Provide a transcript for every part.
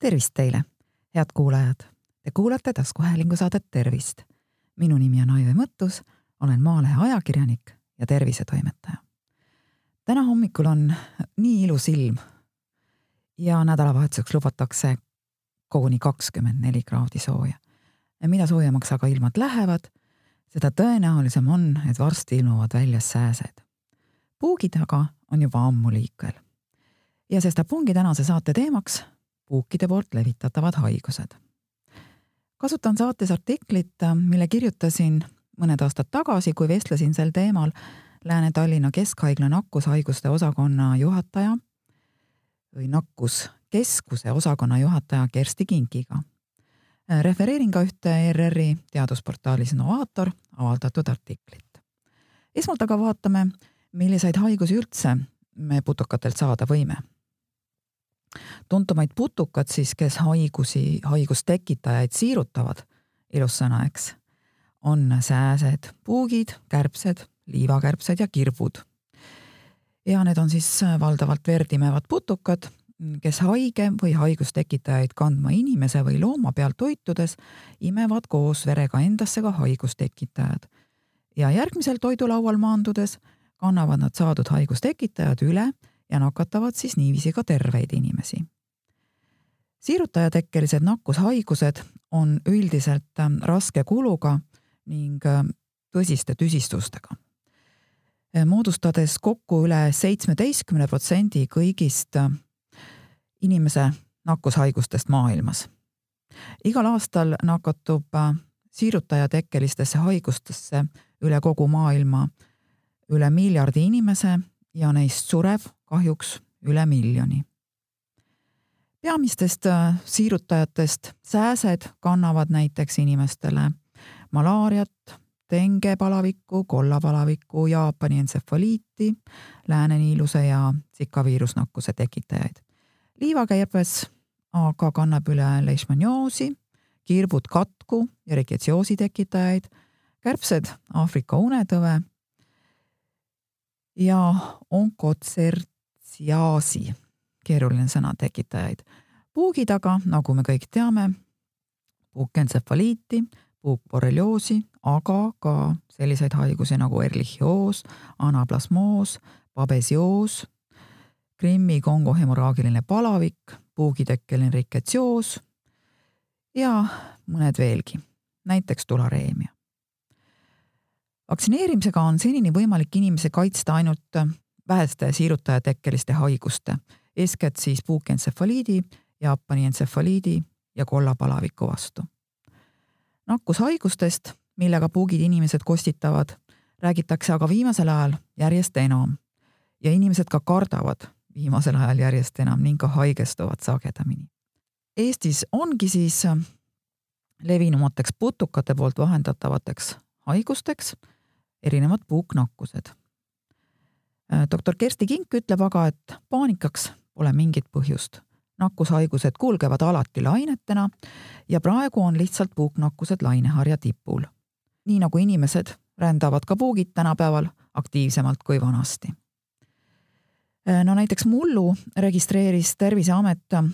tervist teile, head kuulajad. Te kuulate taskuhäälingu saadet Tervist. minu nimi on Aive Mõttus, olen Maalehe ajakirjanik ja tervisetoimetaja. täna hommikul on nii ilus ilm ja nädalavahetuseks lubatakse koguni kakskümmend neli kraadi sooja. mida soojemaks aga ilmad lähevad, seda tõenäolisem on, et varsti ilmuvad välja sääsed. puugid aga on juba ammu liikvel. ja sestap ongi tänase saate teemaks puukide poolt levitatavad haigused. kasutan saates artiklit, mille kirjutasin mõned aastad tagasi, kui vestlesin sel teemal Lääne-Tallinna Keskhaigla nakkushaiguste osakonna juhataja või nakkuskeskuse osakonna juhataja Kersti Kinkiga. refereerin ka ühte ERR-i teadusportaalis Novaator avaldatud artiklit. esmalt aga vaatame, milliseid haigusi üldse me putukatelt saada võime tuntumaid putukad siis, kes haigusi, haigustekitajaid siirutavad, ilus sõna, eks, on sääsed, puugid, kärbsed, liivakärbsed ja kirbud. ja need on siis valdavalt verd imevad putukad, kes haige või haigustekitajaid kandma inimese või looma pealt toitudes imevad koos verega endasse ka haigustekitajad. ja järgmisel toidulaual maandudes kannavad nad saadud haigustekitajad üle ja nakatavad siis niiviisi ka terveid inimesi. siirutajatekkelised nakkushaigused on üldiselt ähm, raske kuluga ning ähm, tõsiste tüsistustega, äh, moodustades kokku üle seitsmeteistkümne protsendi kõigist äh, inimese nakkushaigustest maailmas. igal aastal nakatub äh, siirutajatekkelistesse haigustesse üle kogu maailma üle miljardi inimese ja neist sureb kahjuks üle miljoni. peamistest äh, siirutajatest sääsed kannavad näiteks inimestele malaariat, dengepalavikku, kollapalavikku, Jaapani entsefaliiti, lääneniiluse ja Zika viirusnakkuse tekitajaid. liivakärbes aga kannab üle leishmanioosi, kirbud katku ja riketsioosi tekitajaid, kärbsed Aafrika unetõve ja onkotsertsiaasi, keeruline sõna, tekitajaid. puugi taga, nagu me kõik teame, puukentsefaliiti, puukborrelioosi, aga ka selliseid haigusi nagu erlihioos, anaplasmoos, babesioos, Krimmi Kongo hemoraagiline palavik, puugitekkeline riketsioos ja mõned veelgi, näiteks tulareemia vaktsineerimisega on senini võimalik inimesi kaitsta ainult väheste siirutajatekkeliste haiguste, eeskätt siis puukentsefaliidi, Jaapani entsefaliidi ja kollapalaviku vastu. nakkushaigustest, millega puugid inimesed kostitavad, räägitakse aga viimasel ajal järjest enam ja inimesed ka kardavad viimasel ajal järjest enam ning ka haigestuvad sagedamini. Eestis ongi siis levinumateks putukate poolt vahendatavateks haigusteks erinevad puuknakkused. Äh, doktor Kersti Kink ütleb aga, et paanikaks pole mingit põhjust. nakkushaigused kulgevad alati lainetena ja praegu on lihtsalt puuknakkused laineharja tipul. nii nagu inimesed, rändavad ka puugid tänapäeval aktiivsemalt kui vanasti. Äh, no näiteks mullu registreeris Terviseamet äh,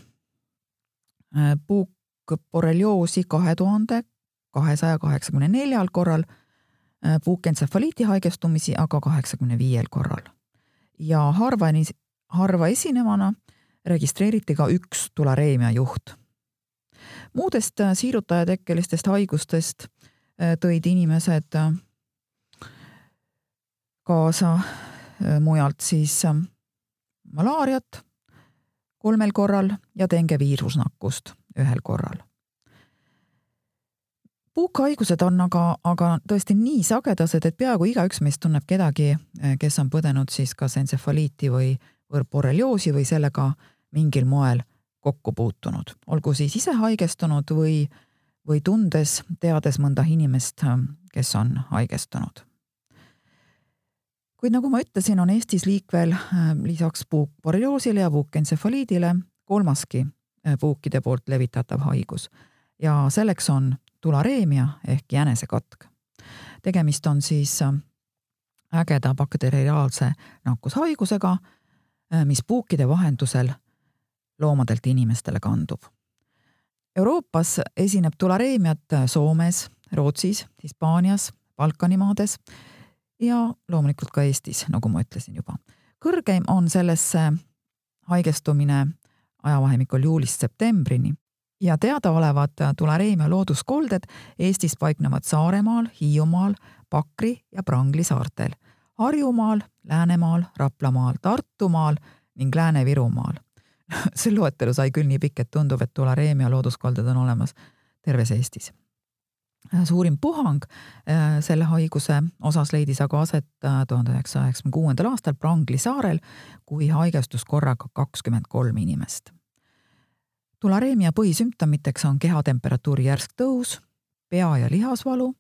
puukborrelioosi kahe tuhande kahesaja kaheksakümne neljal korral puukentsefaliiti haigestumisi aga kaheksakümne viiel korral. Ja harva, harva esinevana registreeriti ka üks tulareemia juht. muudest äh, siirutajatekkelistest haigustest äh, tõid inimesed kaasa mujalt siis malaariat kolmel korral ja dengeviirusnakkust ühel korral puukhaigused on aga, aga tõesti nii sagedased, et peaaegu igaüks meist tunneb kedagi, eh, kes on põdenud siis kas entsefaliiti või borrelioosi või sellega mingil moel kokku puutunud, olgu siis ise haigestunud või, või tundes, teades mõnda inimest, eh, kes on haigestunud. kuid nagu ma ütlesin, on Eestis liikvel eh, lisaks puukborrelioosile ja puukentsefaliidile kolmaski puukide poolt levitatav haigus ja selleks on tulareemia ehk jänesekatk. tegemist on siis äh, ägeda bakteriaalse nakkushaigusega, äh, mis puukide vahendusel loomadelt inimestele kandub. Euroopas esineb tulareemiat Soomes, Rootsis, Hispaanias, Balkani maades ja loomulikult ka Eestis, nagu ma ütlesin juba. kõrgeim on sellesse haigestumine ajavahemikul juulist septembrini ja teadaolevad tulareemia looduskolded Eestis paiknevad Saaremaal, Hiiumaal, Pakri ja Prangli saartel, Harjumaal, Läänemaal, Raplamaal, Tartumaal ning Lääne-Virumaal. see loetelu sai küll nii pikk, et tundub, et tulareemia looduskolded on olemas terves Eestis suurim puhang äh, selle haiguse osas leidis aga aset äh, tuhande üheksasaja üheksakümne kuuendal aastal Prangli saarel, kui haigestus korraga kakskümmend kolm inimest. Tulareemia põhisümptomiteks on kehatemperatuuri järsk tõus, pea- ja lihasvalu,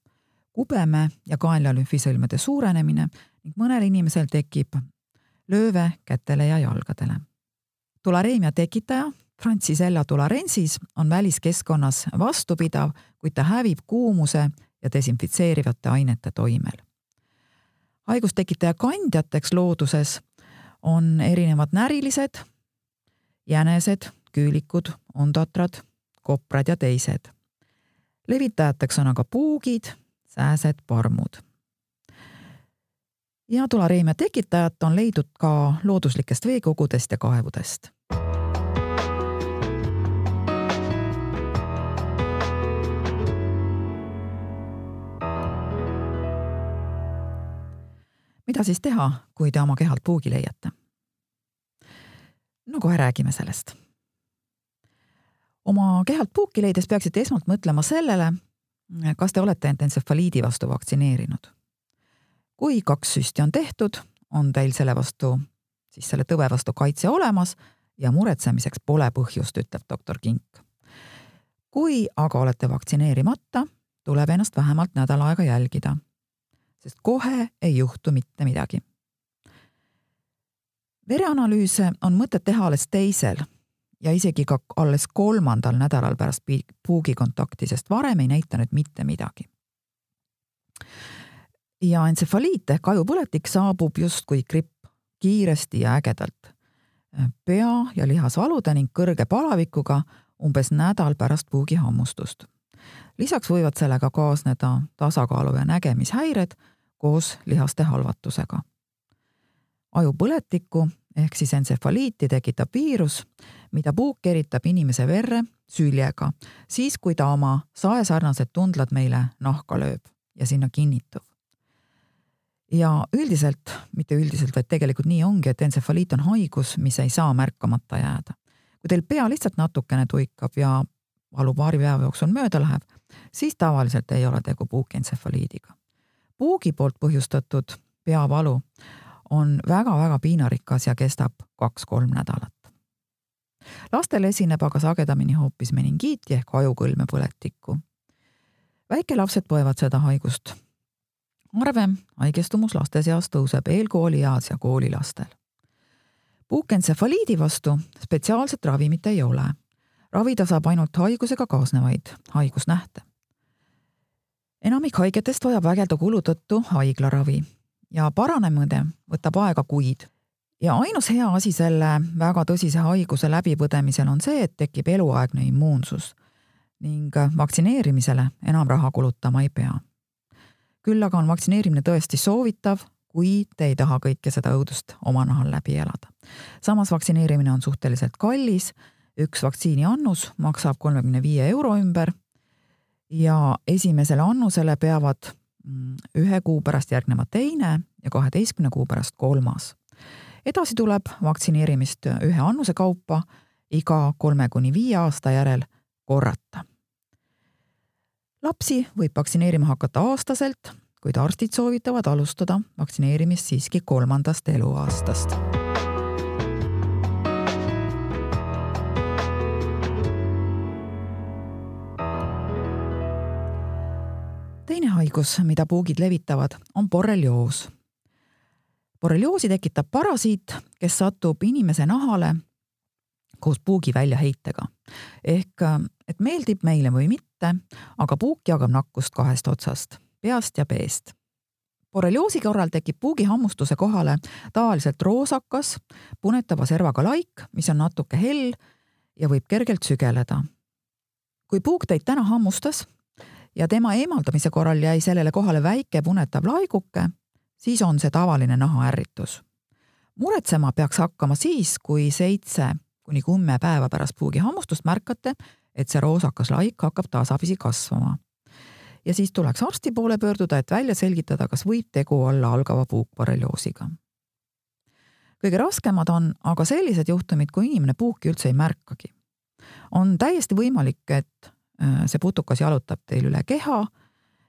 kubeme ja kaenla lümfisõlmede suurenemine ning mõnel inimesel tekib lööve kätele ja jalgadele. tulareemia tekitaja Francisella tularensis on väliskeskkonnas vastupidav, kuid ta hävib kuumuse ja desinfitseerivate ainete toimel. haigustekitaja kandjateks looduses on erinevad närilised, jänesed, küülikud, ondatrad, koprad ja teised. levitajateks on aga puugid, sääsed, parmud. ja tulareemia tekitajat on leidnud ka looduslikest veekogudest ja kaevudest mida siis teha, kui te oma kehalt puugi leiate? no kohe räägime sellest. Oma kehalt puuki leides peaksite esmalt mõtlema sellele, kas te olete end entsefaliidi vastu vaktsineerinud. kui kaks süsti on tehtud, on teil selle vastu, siis selle tõve vastu kaitse olemas ja muretsemiseks pole põhjust, ütleb doktor Kink. kui aga olete vaktsineerimata, tuleb ennast vähemalt nädal aega jälgida sest kohe ei juhtu mitte midagi. vereanalüüse on mõtet teha alles teisel ja isegi ka alles kolmandal nädalal pärast puugikontakti, sest varem ei näita need mitte midagi. ja entsefaliit ehk ajupõletik saabub justkui gripp kiiresti ja ägedalt. pea- ja lihasvalude ning kõrge palavikuga umbes nädal pärast puugihammustust lisaks võivad sellega kaasneda tasakaalu ja nägemishäired koos lihaste halvatusega. ajupõletikku ehk siis entsefaliiti tekitab viirus, mida puuk eritab inimese verre süljega, siis kui ta oma saesarnased tundlad meile nahka lööb ja sinna kinnitub. ja üldiselt, mitte üldiselt, vaid tegelikult nii ongi, et entsefaliit on haigus, mis ei saa märkamata jääda. kui teil pea lihtsalt natukene tuikab ja valu paari päeva jooksul mööda läheb, siis tavaliselt ei ole tegu puukentsefaliidiga puugi poolt põhjustatud peavalu on väga-väga piinarikas ja kestab kaks-kolm nädalat. Lastel esineb aga sagedamini hoopis meningiiti ehk ajukõlmepõletikku. väikelapsed põevad seda haigust. harvem haigestumus laste seas tõuseb eelkoolieas ja koolilastel. puukentsefaliidi vastu spetsiaalset ravimit ei ole. ravida saab ainult haigusega kaasnevaid haigusnähte enamik haigetest vajab vägede kulu tõttu haiglaravi ja paranemine võtab aega kuid. Ja ainus hea asi selle väga tõsise haiguse läbipõdemisel on see, et tekib eluaegne immuunsus ning vaktsineerimisele enam raha kulutama ei pea. küll aga on vaktsineerimine tõesti soovitav, kui te ei taha kõike seda õudust oma nahal läbi elada. samas vaktsineerimine on suhteliselt kallis, üks vaktsiini annus maksab kolmekümne viie euro ümber ja esimesele annusele peavad mm, ühe kuu pärast järgnema teine ja kaheteistkümne kuu pärast kolmas. Edasi tuleb vaktsineerimist ühe annuse kaupa iga kolme kuni viie aasta järel korrata. lapsi võib vaktsineerima hakata aastaselt, kuid arstid soovitavad alustada vaktsineerimist siiski kolmandast eluaastast teine haigus, mida puugid levitavad, on borrelioos. Borrelioosi tekitab parasiit, kes satub inimese nahale koos puugi väljaheitega. ehk et meeldib meile või mitte, aga puuk jagab nakkust kahest otsast, peast ja peest. borrelioosi korral tekib puugihammustuse kohale tavaliselt roosakas, punetava servaga laik, mis on natuke hell ja võib kergelt sügeleda. kui puuk teid täna hammustas ja tema eemaldamise korral jäi sellele kohale väike punetav laiguke, siis on see tavaline nahaärritus. muretsema peaks hakkama siis, kui seitse kuni kümme päeva pärast puugi hammustust märkate, et see roosakas laik hakkab tasapisi kasvama. ja siis tuleks arsti poole pöörduda, et välja selgitada, kas võib tegu olla algava puukborrelioosiga. kõige raskemad on aga sellised juhtumid, kui inimene puuki üldse ei märkagi. on täiesti võimalik, et äh, see putukas jalutab teil üle keha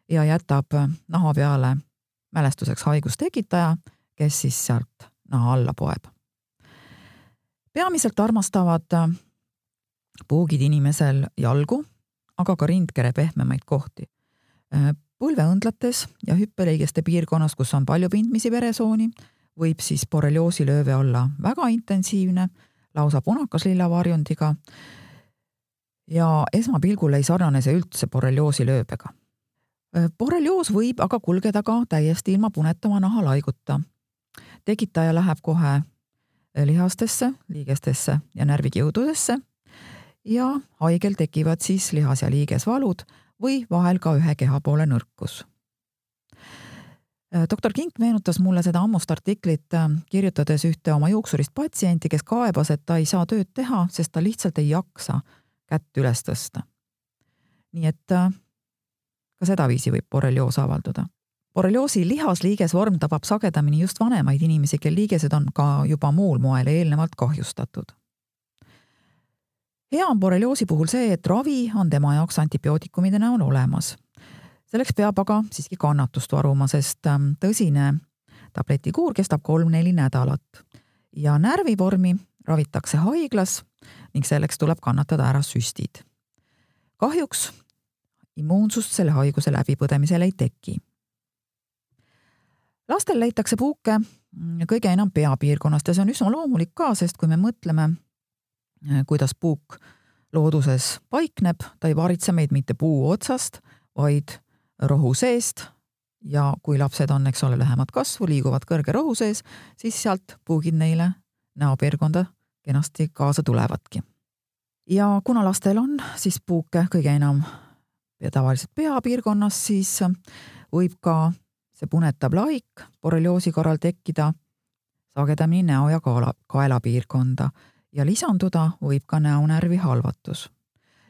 ja jätab naha peale mälestuseks haigustekitaja, kes siis sealt naha alla poeb. peamiselt armastavad äh, puugid inimesel jalgu, aga ka rindkere pehmemaid kohti. Äh, põlveõndlates ja hüppeliigeste piirkonnas, kus on palju pindmisi veresooni, võib siis borrelioosilööve olla väga intensiivne, lausa punakas-lilla varjundiga. ja esmapilgul ei sarnane see üldse borrelioosilööbega. Äh, borrelioos võib aga kulgeda ka täiesti ilma punetama nahalaiguta. tekitaja läheb kohe lihastesse, liigestesse ja närvikiududesse ja haigel tekivad siis lihas- ja liigesvalud või vahel ka ühe kehapoole nõrkus. doktor Kink meenutas mulle seda ammust artiklit, äh, kirjutades ühte oma juuksurist patsienti, kes kaebas, et ta ei saa tööd teha, sest ta lihtsalt ei jaksa kätt üles tõsta. nii et äh, ka sedaviisi võib borrelioos avalduda. borrelioosi lihasliigesvorm tabab sagedamini just vanemaid inimesi, kel liigesed on ka juba muul moel eelnevalt kahjustatud hea on borrelioosi puhul see, et ravi on tema jaoks antibiootikumide näol olemas. selleks peab aga siiski kannatust varuma, sest ähm, tõsine tabletikuur kestab kolm-neli nädalat ja närvivormi ravitakse haiglas ning selleks tuleb kannatada ära süstid. kahjuks immuunsust selle haiguse läbipõdemisel ei teki. lastel leitakse puuke kõige enam peapiirkonnast ja see on üsna loomulik ka, sest kui me mõtleme Äh, kuidas puuk looduses paikneb, ta ei varitse meid mitte puu otsast, vaid rohu seest ja kui lapsed on, eks ole, lähemad kasvu, liiguvad kõrge rohu sees, siis sealt puugid neile näopiirkonda kenasti kaasa tulevadki. ja kuna lastel on siis puuke kõige enam ja tavaliselt peapiirkonnas, siis võib ka see punetav laik borrelioosi korral tekkida sagedamini näo ja kaela, kaelapiirkonda ja lisanduda võib ka näonärvi halvatus.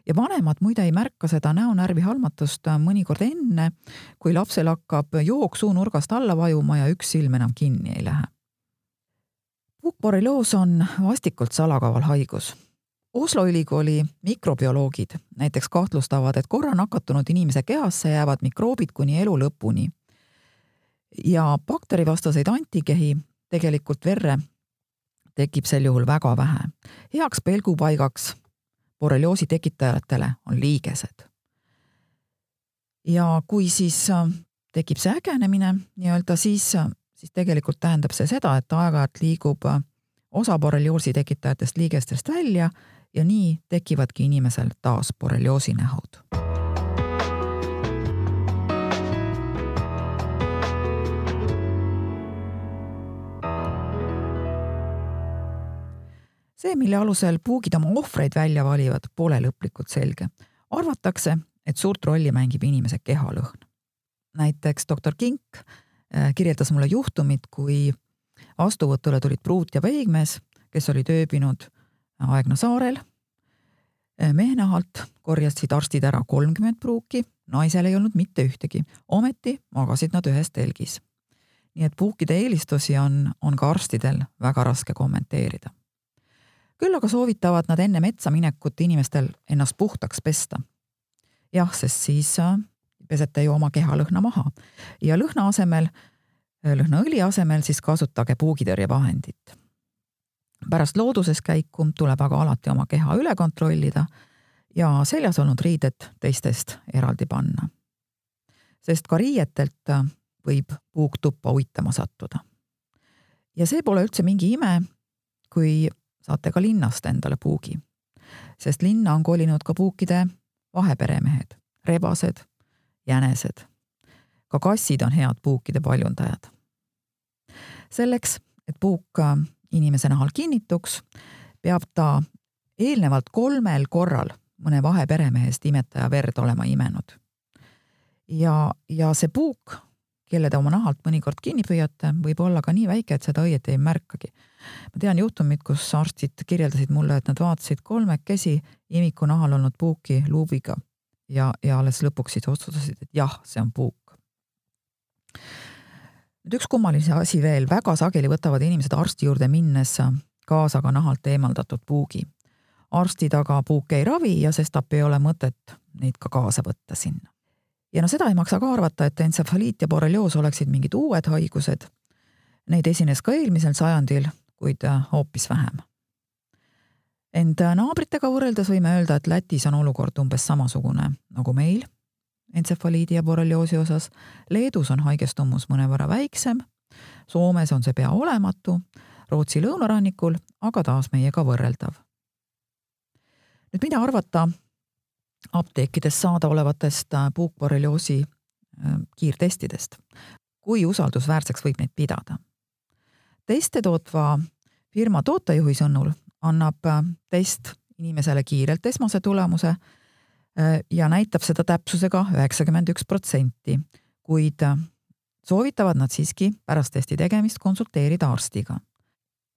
ja vanemad muide ei märka seda näonärvi halmatust mõnikord enne, kui lapsel hakkab jook suunurgast alla vajuma ja üks silm enam kinni ei lähe. puukborrelioos on vastikult salakaval haigus Oslo ülikooli mikrobioloogid näiteks kahtlustavad, et korra nakatunud inimese kehasse jäävad mikroobid kuni elu lõpuni. ja bakterivastaseid antikehi tegelikult verre tekib sel juhul väga vähe. heaks pelgupaigaks borrelioosi tekitajatele on liigesed. ja kui siis äh, tekib see ägenemine nii-öelda, siis, äh, siis tegelikult tähendab see seda, et aeg-ajalt liigub äh, osa borrelioosi tekitajatest liigestest välja ja nii tekivadki inimesel taas borrelioosi nähud see, mille alusel puugid oma ohvreid välja valivad, pole lõplikult selge. arvatakse, et suurt rolli mängib inimese kehalõhn. näiteks doktor Kink äh, kirjeldas mulle juhtumit, kui vastuvõtule tulid pruut ja peigmees, kes olid ööbinud Aegna saarel. Äh, mehnahalt korjasid arstid ära kolmkümmend pruuki, naisel ei olnud mitte ühtegi, ometi magasid nad ühes telgis. nii et puukide eelistusi on, on ka arstidel väga raske kommenteerida küll aga soovitavad nad enne metsa minekut inimestel ennast puhtaks pesta. jah, sest siis äh, pesete ju oma kehalõhna maha ja lõhna asemel, äh, lõhnaõli asemel siis kasutage puugitõrjevahendit. Pärast looduses käiku tuleb aga alati oma keha üle kontrollida ja seljas olnud riided teistest eraldi panna. sest ka riietelt võib puuk tuppa uitama sattuda. ja see pole üldse mingi ime, kui saate ka linnast endale puugi. sest linna on kolinud ka puukide vaheperemehed, rebased, jänesed. ka kassid on head puukide paljundajad. selleks, et puuk inimese nahal kinnituks, peab ta eelnevalt kolmel korral mõne vaheperemehest imetaja verd olema imenud. ja, ja see puuk, kelle te oma nahalt mõnikord kinni püüate, võib olla ka nii väike, et seda õieti ei märkagi. ma tean juhtumit, kus arstid kirjeldasid mulle, et nad vaatasid kolmekesi imiku nahal olnud puuki luubiga ja, ja alles lõpuks siis otsustasid, et jah, see on puuk. Nüüd üks kummaline asi veel, väga sageli võtavad inimesed arsti juurde minnes kaasa ka nahalt eemaldatud puugi. arstid aga puuke ei ravi ja sestap ei ole mõtet neid ka kaasa võtta sinna. ja no seda ei maksa ka arvata, et entsefaliit ja borrelioos oleksid mingid uued haigused. Neid esines ka eelmisel sajandil, kuid hoopis vähem ent naabritega võrreldes võime öelda, et Lätis on olukord umbes samasugune nagu meil entsefaliidi ja borrelioosi osas. Leedus on haigestumus mõnevõrra väiksem, Soomes on see pea olematu, Rootsi lõunarannikul aga taas meiega võrreldav. nüüd mida arvata apteekides saadaolevatest puukborrelioosi äh, kiirtestidest? kui usaldusväärseks võib neid pidada? teste tootva firma tootejuhi sõnul annab äh, test inimesele kiirelt esmase tulemuse äh, ja näitab seda täpsusega üheksakümmend üks protsenti, kuid äh, soovitavad nad siiski pärast testi tegemist konsulteerida arstiga.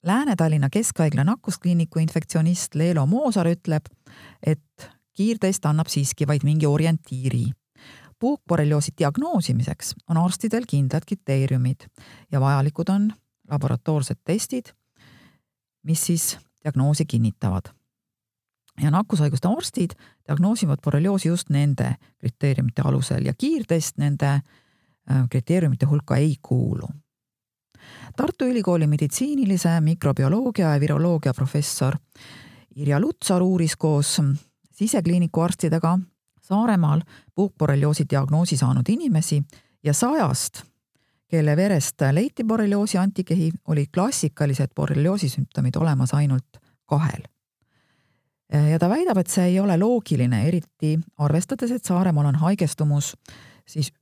Lääne-Tallinna Keskhaigla nakkuskliiniku infektsionist Leelo Moosaar ütleb, et kiirtest annab siiski vaid mingi orientiiri. puukborrelioosi diagnoosimiseks on arstidel kindlad kriteeriumid ja vajalikud on laboratoorsed testid, mis siis diagnoosi kinnitavad. Ja nakkushaiguste arstid diagnoosivad borrelioosi just nende kriteeriumite alusel ja kiirtest nende äh, kriteeriumite hulka ei kuulu. Tartu Ülikooli meditsiinilise mikrobioloogia ja viroloogia professor Irja Lutsar uuris koos sisekliiniku arstidega Saaremaal puukborrelioosi diagnoosi saanud inimesi ja sajast kelle verest leiti borrelioosi antikehi, olid klassikalised borrelioosi sümptomid olemas ainult kahel. Ja ta väidab, et see ei ole loogiline, eriti arvestades, et Saaremaal on haigestumus siis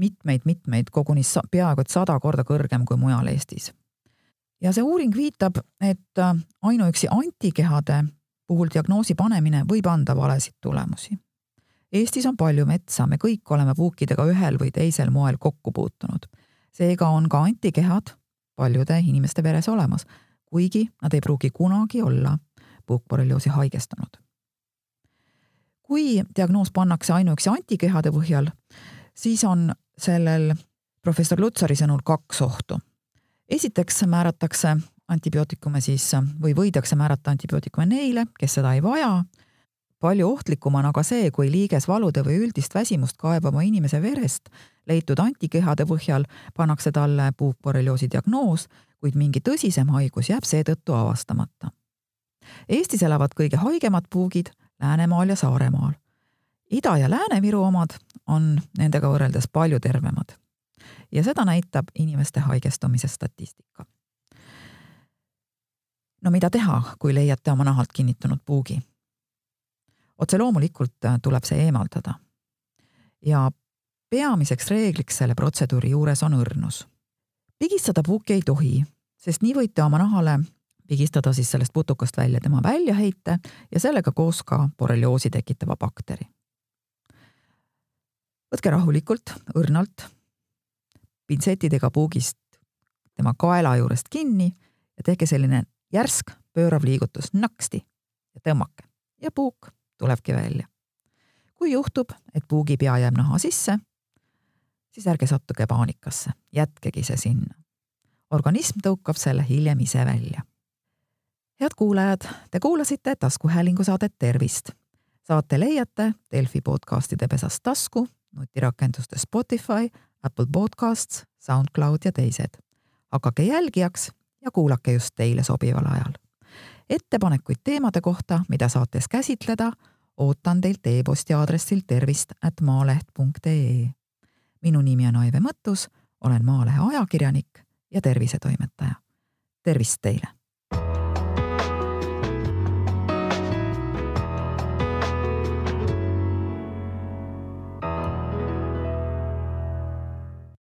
mitmeid-mitmeid, koguni peaaegu et sada korda kõrgem kui mujal Eestis. ja see uuring viitab, et ainuüksi antikehade puhul diagnoosi panemine võib anda valesid tulemusi. Eestis on palju metsa, me kõik oleme puukidega ühel või teisel moel kokku puutunud seega on ka antikehad paljude inimeste veres olemas, kuigi nad ei pruugi kunagi olla puukborrelioosi haigestunud. kui diagnoos pannakse ainuüksi antikehade põhjal, siis on sellel professor Lutsari sõnul kaks ohtu. esiteks määratakse antibiootikume siis või võidakse määrata antibiootikume neile, kes seda ei vaja palju ohtlikum on aga see, kui liigesvalude või üldist väsimust kaebava inimese verest leitud antikehade põhjal pannakse talle puukborrelioosi diagnoos, kuid mingi tõsisem haigus jääb seetõttu avastamata. Eestis elavad kõige haigemad puugid Läänemaal ja Saaremaal. Ida- ja Lääne-Viru omad on nendega võrreldes palju tervemad. ja seda näitab inimeste haigestumise statistika. no mida teha, kui leiate oma nahalt kinnitunud puugi? otse loomulikult äh, tuleb see eemaldada. ja peamiseks reegliks selle protseduuri juures on õrnus. pigistada puuki ei tohi, sest nii võite oma nahale pigistada siis sellest putukast välja tema väljaheite ja sellega koos ka borrelioosi tekitava bakteri. võtke rahulikult, õrnalt, pintsetidega puugist tema kaela juurest kinni ja tehke selline järsk pöörav liigutus naksti ja tõmmake ja puuk tulebki välja. kui juhtub, et puugipea jääb naha sisse, siis ärge sattuge paanikasse, jätkegi see sinna. organism tõukab selle hiljem ise välja. Head kuulajad, te kuulasite taskuhäälingu saadet Tervist. saate leiate Delfi podcastide pesast tasku, nutirakenduste Spotify, Apple Podcasts, SoundCloud ja teised. hakake jälgijaks ja kuulake just teile sobival ajal ettepanekuid teemade kohta, mida saates käsitleda, ootan teilt e-posti aadressil tervist at maaleht.ee. minu nimi on Aive Mõttus, olen Maalehe ajakirjanik ja tervisetoimetaja. tervist teile!